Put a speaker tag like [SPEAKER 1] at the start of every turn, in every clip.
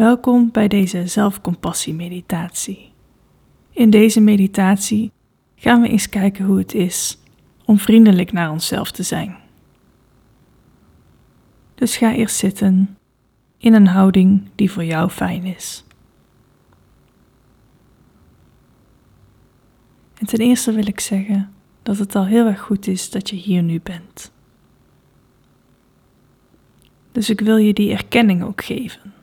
[SPEAKER 1] Welkom bij deze zelfcompassie-meditatie. In deze meditatie gaan we eens kijken hoe het is om vriendelijk naar onszelf te zijn. Dus ga eerst zitten in een houding die voor jou fijn is. En ten eerste wil ik zeggen dat het al heel erg goed is dat je hier nu bent. Dus ik wil je die erkenning ook geven.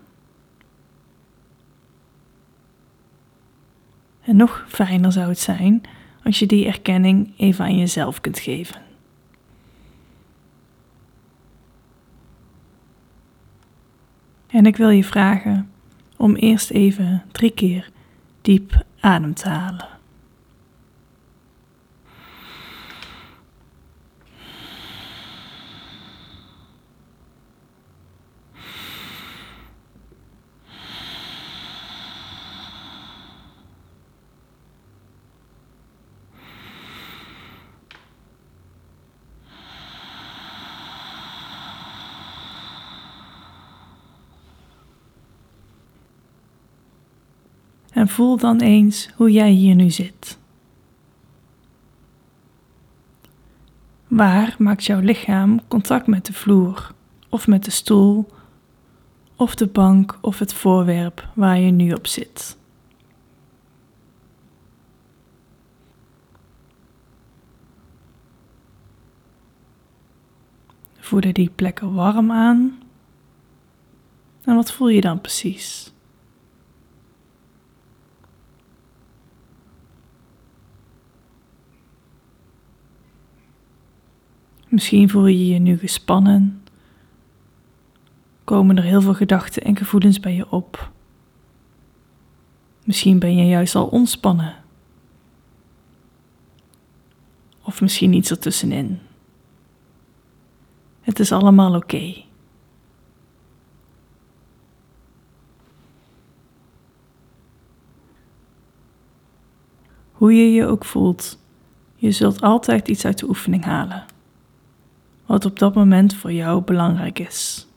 [SPEAKER 1] En nog fijner zou het zijn als je die erkenning even aan jezelf kunt geven. En ik wil je vragen om eerst even drie keer diep adem te halen. En voel dan eens hoe jij hier nu zit. Waar maakt jouw lichaam contact met de vloer, of met de stoel, of de bank of het voorwerp waar je nu op zit? Voelen die plekken warm aan? En wat voel je dan precies? Misschien voel je je nu gespannen. Komen er heel veel gedachten en gevoelens bij je op. Misschien ben je juist al ontspannen. Of misschien iets ertussenin. Het is allemaal oké. Hoe je je ook voelt, je zult altijd iets uit de oefening halen wat op dat moment voor jou belangrijk is.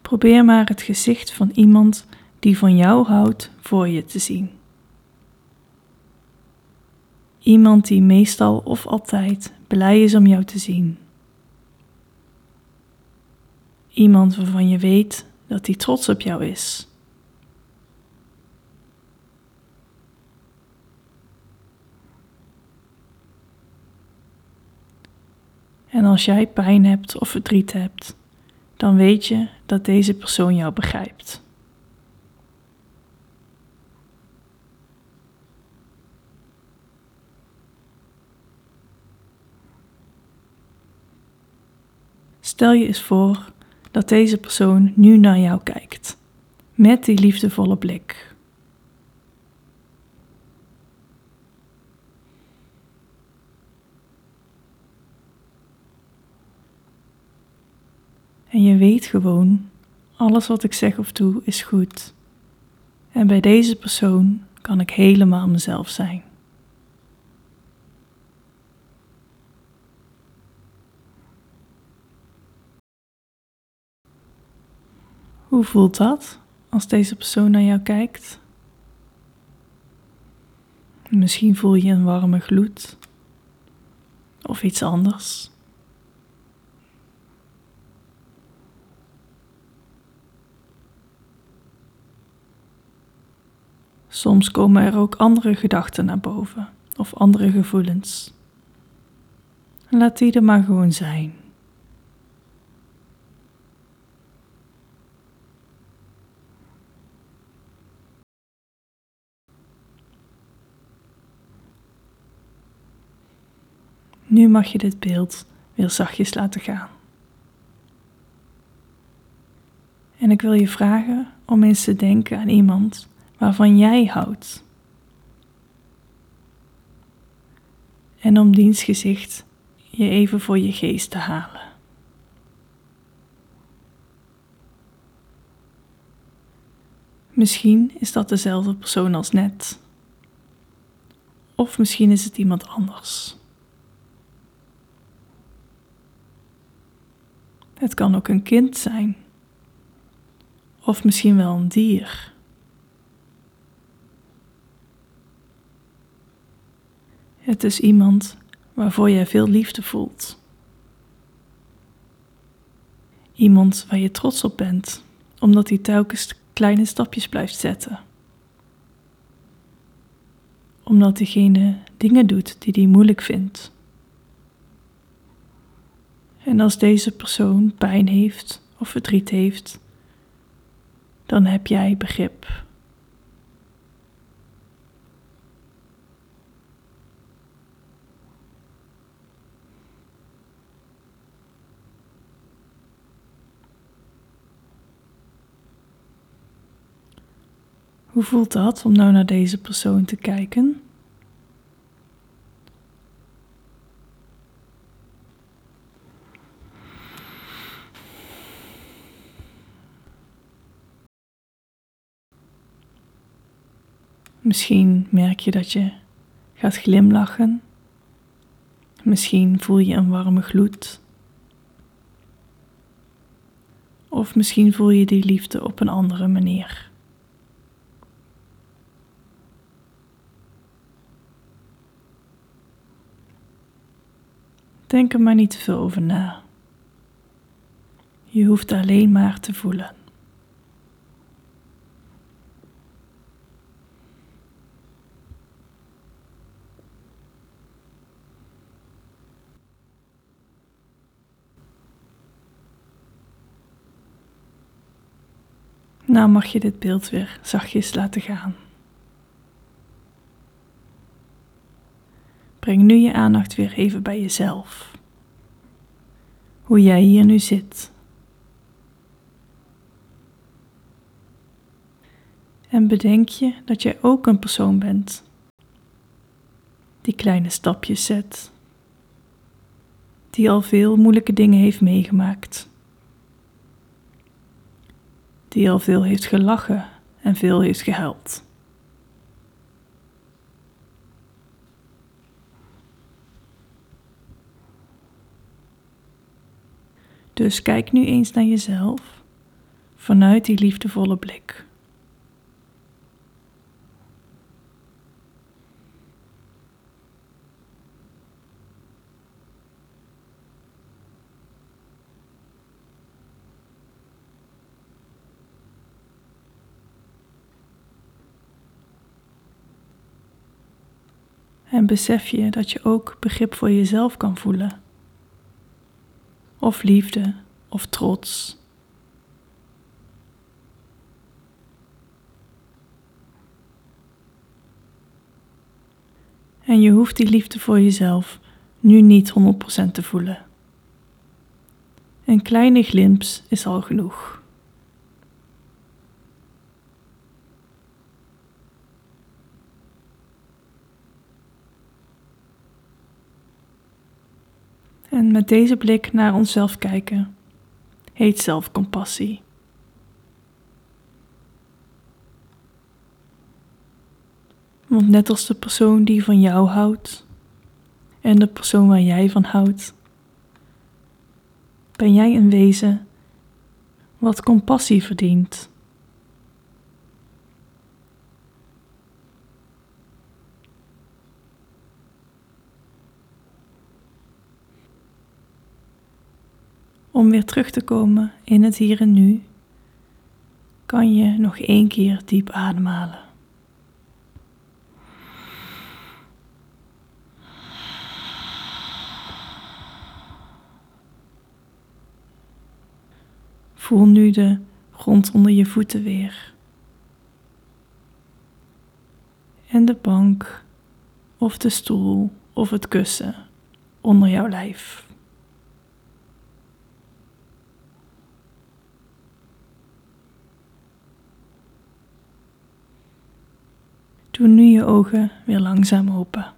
[SPEAKER 1] Probeer maar het gezicht van iemand die van jou houdt voor je te zien. Iemand die meestal of altijd blij is om jou te zien. Iemand waarvan je weet dat hij trots op jou is. En als jij pijn hebt of verdriet hebt, dan weet je dat deze persoon jou begrijpt. Stel je eens voor dat deze persoon nu naar jou kijkt, met die liefdevolle blik. En je weet gewoon, alles wat ik zeg of doe is goed. En bij deze persoon kan ik helemaal mezelf zijn. Hoe voelt dat als deze persoon naar jou kijkt? Misschien voel je een warme gloed of iets anders. Soms komen er ook andere gedachten naar boven of andere gevoelens. Laat die er maar gewoon zijn. Nu mag je dit beeld weer zachtjes laten gaan. En ik wil je vragen om eens te denken aan iemand waarvan jij houdt. En om diens gezicht je even voor je geest te halen. Misschien is dat dezelfde persoon als net. Of misschien is het iemand anders. Het kan ook een kind zijn. Of misschien wel een dier. Het is iemand waarvoor jij veel liefde voelt. Iemand waar je trots op bent, omdat hij telkens kleine stapjes blijft zetten. Omdat diegene dingen doet die hij moeilijk vindt. En als deze persoon pijn heeft of verdriet heeft, dan heb jij begrip. Hoe voelt dat om nou naar deze persoon te kijken? Misschien merk je dat je gaat glimlachen. Misschien voel je een warme gloed. Of misschien voel je die liefde op een andere manier. Denk er maar niet te veel over na. Je hoeft alleen maar te voelen. Nou mag je dit beeld weer zachtjes laten gaan. Breng nu je aandacht weer even bij jezelf. Hoe jij hier nu zit. En bedenk je dat jij ook een persoon bent die kleine stapjes zet, die al veel moeilijke dingen heeft meegemaakt die al veel heeft gelachen en veel heeft gehuild. Dus kijk nu eens naar jezelf vanuit die liefdevolle blik. En besef je dat je ook begrip voor jezelf kan voelen. Of liefde of trots. En je hoeft die liefde voor jezelf nu niet 100% te voelen. Een kleine glimp is al genoeg. En met deze blik naar onszelf kijken heet zelfcompassie. Want net als de persoon die van jou houdt en de persoon waar jij van houdt, ben jij een wezen wat compassie verdient. Om weer terug te komen in het hier en nu, kan je nog één keer diep ademhalen. Voel nu de grond onder je voeten weer. En de bank of de stoel of het kussen onder jouw lijf. Doe nu je ogen weer langzaam open.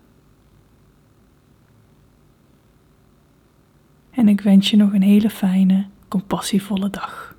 [SPEAKER 1] En ik wens je nog een hele fijne, compassievolle dag.